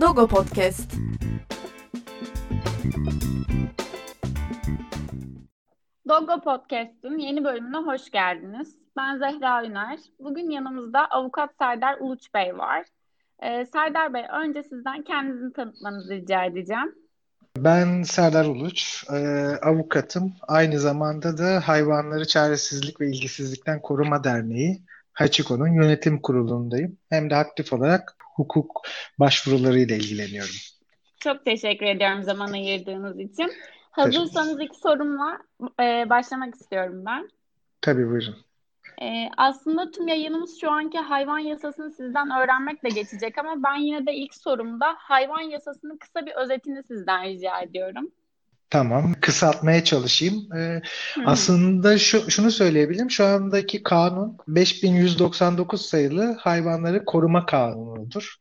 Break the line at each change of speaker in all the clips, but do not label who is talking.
Dogo Podcast.
Dogo Podcast'ın yeni bölümüne hoş geldiniz. Ben Zehra Üner. Bugün yanımızda avukat Serdar Uluç Bey var. Ee, Serdar Bey, önce sizden kendinizi tanıtmanızı rica edeceğim.
Ben Serdar Uluç, e, avukatım. Aynı zamanda da Hayvanları Çaresizlik ve İlgisizlikten Koruma Derneği, Hachiko'nun yönetim kurulundayım. Hem de aktif olarak hukuk başvurularıyla ilgileniyorum.
Çok teşekkür ediyorum zaman ayırdığınız için. Hazırsanız iki sorumla e, başlamak istiyorum ben.
Tabii buyurun.
E, aslında tüm yayınımız şu anki hayvan yasasını sizden öğrenmekle geçecek ama ben yine de ilk sorumda hayvan yasasının kısa bir özetini sizden rica ediyorum.
Tamam, kısaltmaya çalışayım. Ee, aslında şu, şunu söyleyebilirim. Şu andaki kanun 5199 sayılı hayvanları koruma kanunudur.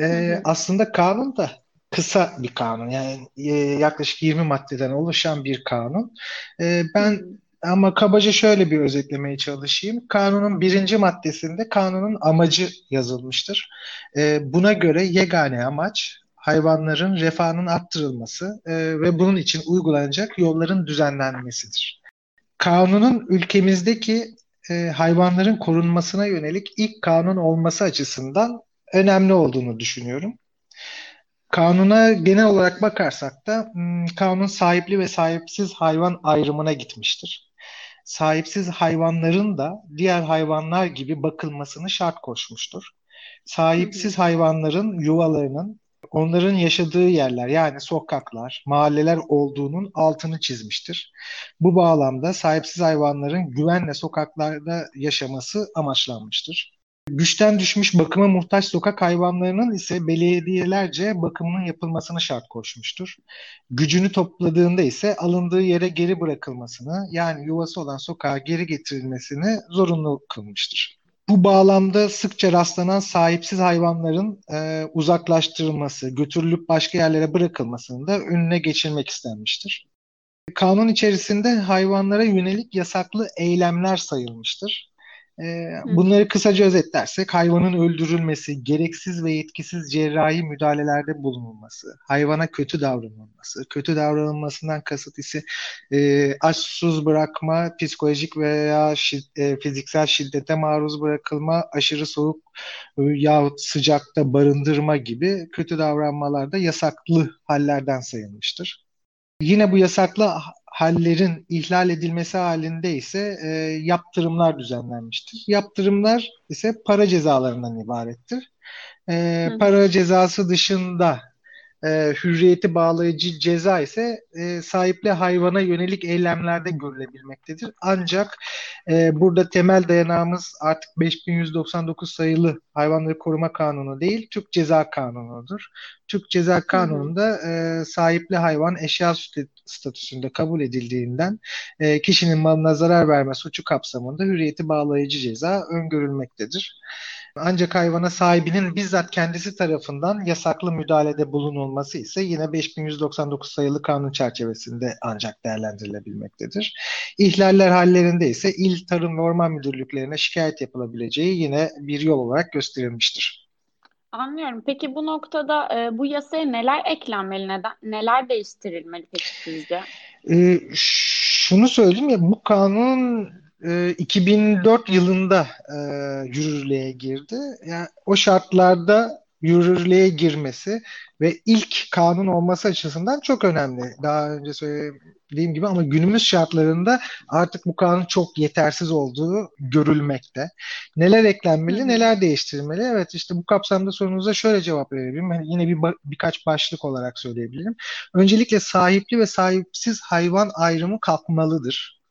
Ee, aslında kanun da kısa bir kanun. Yani e, yaklaşık 20 maddeden oluşan bir kanun. Ee, ben ama kabaca şöyle bir özetlemeye çalışayım. Kanunun birinci maddesinde kanunun amacı yazılmıştır. Ee, buna göre yegane amaç hayvanların refahının arttırılması e, ve bunun için uygulanacak yolların düzenlenmesidir. Kanunun ülkemizdeki e, hayvanların korunmasına yönelik ilk kanun olması açısından önemli olduğunu düşünüyorum. Kanuna genel olarak bakarsak da kanun sahipli ve sahipsiz hayvan ayrımına gitmiştir. Sahipsiz hayvanların da diğer hayvanlar gibi bakılmasını şart koşmuştur. Sahipsiz hayvanların yuvalarının onların yaşadığı yerler yani sokaklar, mahalleler olduğunun altını çizmiştir. Bu bağlamda sahipsiz hayvanların güvenle sokaklarda yaşaması amaçlanmıştır. Güçten düşmüş bakıma muhtaç sokak hayvanlarının ise belediyelerce bakımının yapılmasını şart koşmuştur. Gücünü topladığında ise alındığı yere geri bırakılmasını yani yuvası olan sokağa geri getirilmesini zorunlu kılmıştır. Bu bağlamda sıkça rastlanan sahipsiz hayvanların e, uzaklaştırılması, götürülüp başka yerlere bırakılmasının da önüne geçilmek istenmiştir. Kanun içerisinde hayvanlara yönelik yasaklı eylemler sayılmıştır. Bunları kısaca özetlersek hayvanın öldürülmesi, gereksiz ve yetkisiz cerrahi müdahalelerde bulunulması, hayvana kötü davranılması, kötü davranılmasından kasıt ise e, aç susuz bırakma, psikolojik veya şid, e, fiziksel şiddete maruz bırakılma, aşırı soğuk e, yahut sıcakta barındırma gibi kötü davranmalarda yasaklı hallerden sayılmıştır. Yine bu yasaklı hallerin ihlal edilmesi halinde ise e, yaptırımlar düzenlenmiştir. Yaptırımlar ise para cezalarından ibarettir. E, para cezası dışında e, hürriyeti bağlayıcı ceza ise e, sahipli hayvana yönelik eylemlerde görülebilmektedir. Ancak e, burada temel dayanağımız artık 5199 sayılı hayvanları koruma kanunu değil, Türk Ceza Kanunu'dur. Türk Ceza Kanunu'nda e, sahipli hayvan eşya statüsünde kabul edildiğinden e, kişinin malına zarar verme suçu kapsamında hürriyeti bağlayıcı ceza öngörülmektedir. Ancak hayvana sahibinin bizzat kendisi tarafından yasaklı müdahalede bulunulması ise yine 5199 sayılı kanun çerçevesinde ancak değerlendirilebilmektedir. İhlaller hallerinde ise il tarım ve orman müdürlüklerine şikayet yapılabileceği yine bir yol olarak gösterilmiştir.
Anlıyorum. Peki bu noktada e, bu yasaya neler eklenmeli, neden, neler değiştirilmeli peki sizce?
E, şunu söyleyeyim ya bu kanun 2004 ee, yılında e, yürürlüğe girdi. Yani o şartlarda yürürlüğe girmesi ve ilk kanun olması açısından çok önemli. Daha önce söylediğim gibi ama günümüz şartlarında artık bu kanun çok yetersiz olduğu görülmekte. Neler eklenmeli, neler değiştirilmeli? Evet işte bu kapsamda sorunuza şöyle cevap verebilirim. Yani yine bir birkaç başlık olarak söyleyebilirim. Öncelikle sahipli ve sahipsiz hayvan ayrımı kalkmalıdır.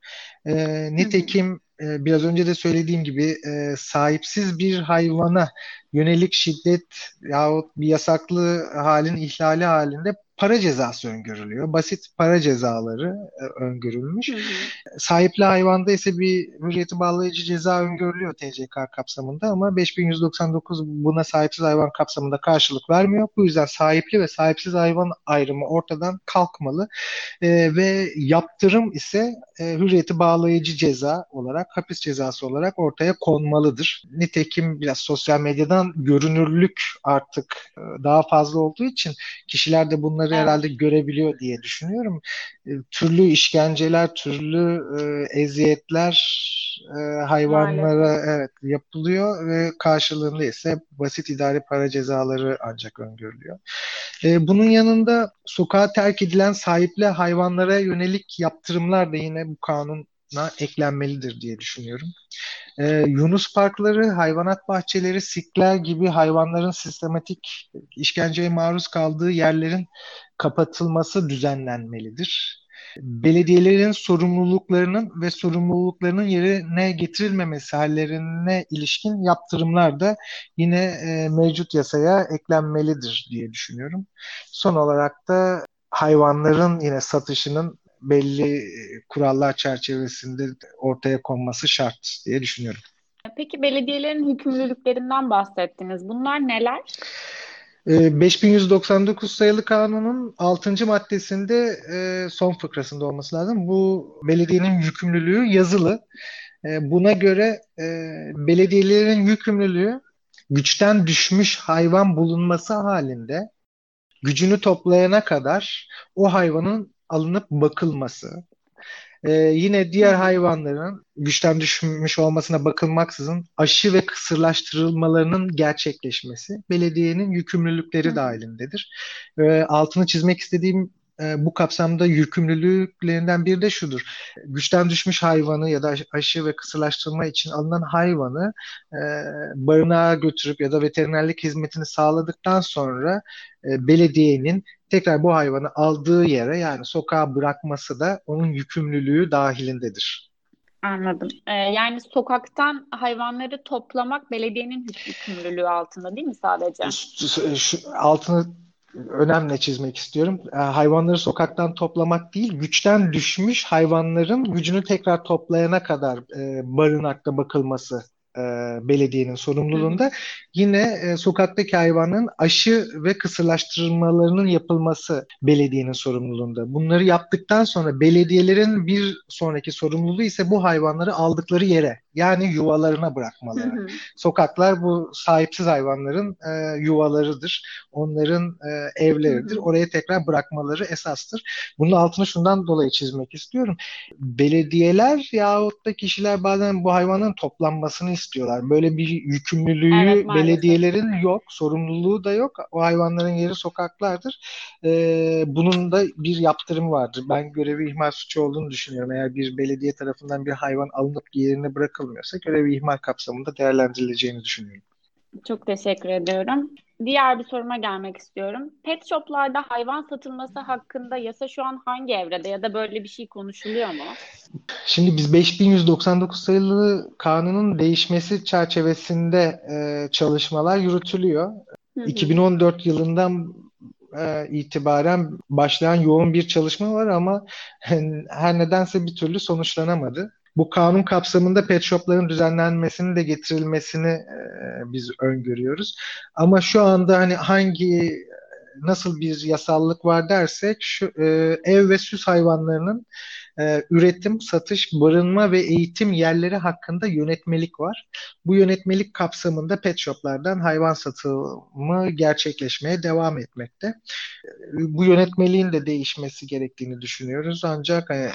E, nitekim e, biraz önce de söylediğim gibi e, sahipsiz bir hayvana yönelik şiddet yahut bir yasaklı halin ihlali halinde para cezası öngörülüyor. Basit para cezaları e, öngörülmüş. Hı hı. Sahipli hayvanda ise bir hürriyeti bağlayıcı ceza öngörülüyor TCK kapsamında ama 5199 buna sahipsiz hayvan kapsamında karşılık vermiyor. Bu yüzden sahipli ve sahipsiz hayvan ayrımı ortadan kalkmalı e, ve yaptırım ise e, hürriyeti bağlayıcı ceza olarak, hapis cezası olarak ortaya konmalıdır. Nitekim biraz sosyal medyadan görünürlük artık e, daha fazla olduğu için kişiler de bunları evet. herhalde görebiliyor diye düşünüyorum. E, türlü işkenceler, türlü e, eziyetler e, hayvanlara Maalesef. evet yapılıyor ve karşılığında ise basit idari para cezaları ancak öngörülüyor. E, bunun yanında sokağa terk edilen sahipli hayvanlara yönelik yaptırımlar da yine bu kanuna eklenmelidir diye düşünüyorum. Ee, Yunus parkları, hayvanat bahçeleri, sikler gibi hayvanların sistematik işkenceye maruz kaldığı yerlerin kapatılması düzenlenmelidir. Belediyelerin sorumluluklarının ve sorumluluklarının yerine getirilmemesi hallerine ilişkin yaptırımlar da yine e, mevcut yasaya eklenmelidir diye düşünüyorum. Son olarak da hayvanların yine satışının belli e, kurallar çerçevesinde ortaya konması şart diye düşünüyorum.
Peki belediyelerin hükümlülüklerinden bahsettiniz. Bunlar neler?
5199 e, sayılı kanunun 6. maddesinde e, son fıkrasında olması lazım. Bu belediyenin yükümlülüğü yazılı. Buna göre belediyelerin yükümlülüğü güçten düşmüş hayvan bulunması halinde gücünü toplayana kadar o hayvanın alınıp bakılması. Ee, yine diğer hayvanların güçten düşmüş olmasına bakılmaksızın aşı ve kısırlaştırılmalarının gerçekleşmesi belediyenin yükümlülükleri dahilindedir. Ee, altını çizmek istediğim e, bu kapsamda yükümlülüklerinden biri de şudur. Güçten düşmüş hayvanı ya da aşı ve kısırlaştırma için alınan hayvanı e, barınağa götürüp ya da veterinerlik hizmetini sağladıktan sonra e, belediyenin tekrar bu hayvanı aldığı yere yani sokağa bırakması da onun yükümlülüğü dahilindedir.
Anladım. Ee, yani sokaktan hayvanları toplamak belediyenin yükümlülüğü altında değil mi sadece?
Şu, altını önemli çizmek istiyorum. E, hayvanları sokaktan toplamak değil, güçten düşmüş hayvanların gücünü tekrar toplayana kadar e, barınakta bakılması e, belediyenin sorumluluğunda. Yine e, sokaktaki hayvanın aşı ve kısırlaştırmalarının yapılması belediyenin sorumluluğunda. Bunları yaptıktan sonra belediyelerin bir sonraki sorumluluğu ise bu hayvanları aldıkları yere yani yuvalarına bırakmaları. Hı hı. Sokaklar bu sahipsiz hayvanların e, yuvalarıdır. Onların e, evleridir. Hı hı. Oraya tekrar bırakmaları esastır. Bunun altını şundan dolayı çizmek istiyorum. Belediyeler yahut da kişiler bazen bu hayvanın toplanmasını istiyorlar. Böyle bir yükümlülüğü evet, belediyelerin yok, sorumluluğu da yok. O hayvanların yeri sokaklardır. Ee, bunun da bir yaptırım vardır. Ben görevi ihmal suçu olduğunu düşünüyorum. Eğer bir belediye tarafından bir hayvan alınıp yerine bırakılmıyorsa görevi ihmal kapsamında değerlendirileceğini düşünüyorum.
Çok teşekkür ediyorum. Diğer bir soruma gelmek istiyorum. Pet shoplarda hayvan satılması hakkında yasa şu an hangi evrede ya da böyle bir şey konuşuluyor mu?
Şimdi biz 5199 sayılı kanunun değişmesi çerçevesinde e, çalışmalar yürütülüyor. Hı hı. 2014 yılından e, itibaren başlayan yoğun bir çalışma var ama her nedense bir türlü sonuçlanamadı. Bu kanun kapsamında pet shopların düzenlenmesini de getirilmesini e, biz öngörüyoruz. Ama şu anda hani hangi nasıl bir yasallık var dersek şu e, ev ve süs hayvanlarının e, üretim, satış, barınma ve eğitim yerleri hakkında yönetmelik var. Bu yönetmelik kapsamında pet shoplardan hayvan satımı gerçekleşmeye devam etmekte. Bu yönetmeliğin de değişmesi gerektiğini düşünüyoruz. Ancak e,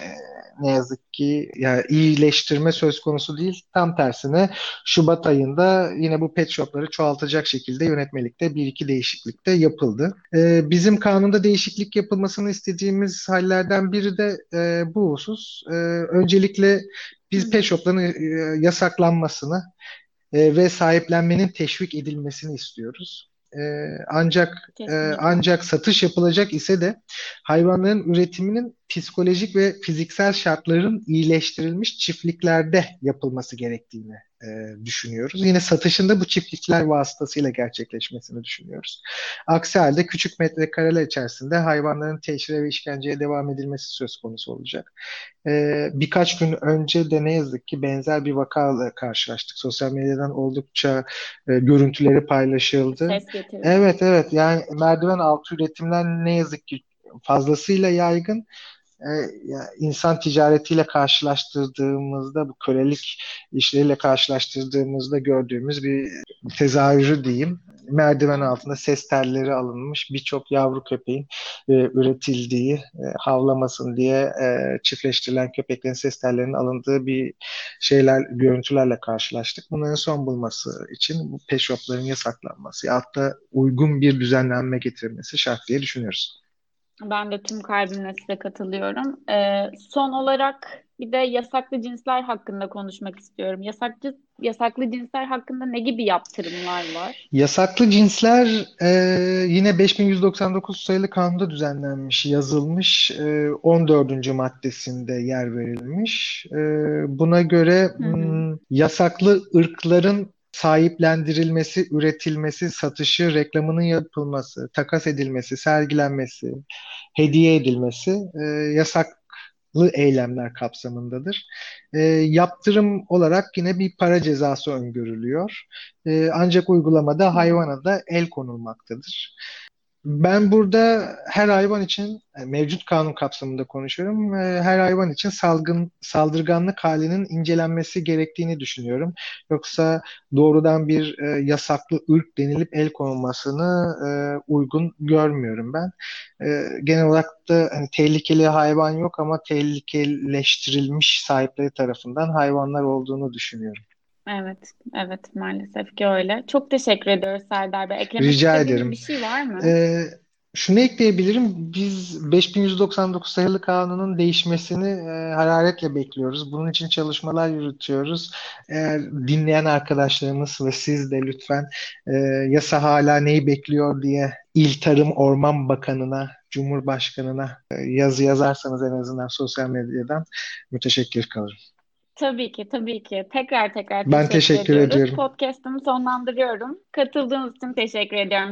ne yazık ki yani iyileştirme söz konusu değil. Tam tersine Şubat ayında yine bu pet shopları çoğaltacak şekilde yönetmelikte bir iki değişiklik de yapıldı. E, bizim kanunda değişiklik yapılmasını istediğimiz hallerden biri de e, bu husus. E, öncelikle biz pet shopların e, yasaklanmasını e, ve sahiplenmenin teşvik edilmesini istiyoruz. E, ancak e, ancak satış yapılacak ise de hayvanların üretiminin psikolojik ve fiziksel şartların iyileştirilmiş çiftliklerde yapılması gerektiğini e, düşünüyoruz. Yine satışında bu çiftlikler vasıtasıyla gerçekleşmesini düşünüyoruz. Aksi halde küçük metrekareler içerisinde hayvanların teşhire ve işkenceye devam edilmesi söz konusu olacak. E, birkaç gün önce de ne yazık ki benzer bir vakayla karşılaştık. Sosyal medyadan oldukça e, görüntüleri paylaşıldı. Evet evet yani merdiven altı üretimler ne yazık ki fazlasıyla yaygın e, insan ticaretiyle karşılaştırdığımızda bu kölelik işleriyle karşılaştırdığımızda gördüğümüz bir tezahürü diyeyim. Merdiven altında ses telleri alınmış birçok yavru köpeğin e, üretildiği, e, havlamasın diye e, çiftleştirilen köpeklerin ses tellerinin alındığı bir şeyler, görüntülerle karşılaştık. Bunların son bulması için bu pet yasaklanması, hatta uygun bir düzenlenme getirilmesi şart diye düşünüyoruz.
Ben de tüm kalbimle size katılıyorum. Ee, son olarak bir de yasaklı cinsler hakkında konuşmak istiyorum. Yasaklı yasaklı cinsler hakkında ne gibi yaptırımlar var?
Yasaklı cinsler e, yine 5199 sayılı kanunda düzenlenmiş, yazılmış, e, 14. maddesinde yer verilmiş. E, buna göre hı hı. M, yasaklı ırkların sahiplendirilmesi, üretilmesi, satışı, reklamının yapılması, takas edilmesi, sergilenmesi, hediye edilmesi e, yasaklı eylemler kapsamındadır. E, yaptırım olarak yine bir para cezası öngörülüyor. E, ancak uygulamada hayvana da el konulmaktadır. Ben burada her hayvan için mevcut kanun kapsamında konuşuyorum. Her hayvan için salgın saldırganlık halinin incelenmesi gerektiğini düşünüyorum. Yoksa doğrudan bir e, yasaklı ırk denilip el konulmasını e, uygun görmüyorum ben. E, genel olarak da hani, tehlikeli hayvan yok ama tehlikeleştirilmiş sahipleri tarafından hayvanlar olduğunu düşünüyorum.
Evet, evet maalesef ki öyle. Çok teşekkür ediyoruz Serdar Bey. Eklemek
Rica
istediğiniz
ederim.
bir şey var mı?
Ee, şunu ekleyebilirim. Biz 5199 sayılı kanunun değişmesini e, hararetle bekliyoruz. Bunun için çalışmalar yürütüyoruz. Eğer dinleyen arkadaşlarımız ve siz de lütfen e, yasa hala neyi bekliyor diye İl Tarım Orman Bakanı'na, Cumhurbaşkanı'na e, yazı yazarsanız en azından sosyal medyadan müteşekkir kalırım.
Tabii ki, tabii ki. Tekrar tekrar
Ben
teşekkür
teşekkür
ediyoruz.
ediyorum.
Podcast'ımı sonlandırıyorum. Katıldığınız için teşekkür ediyorum.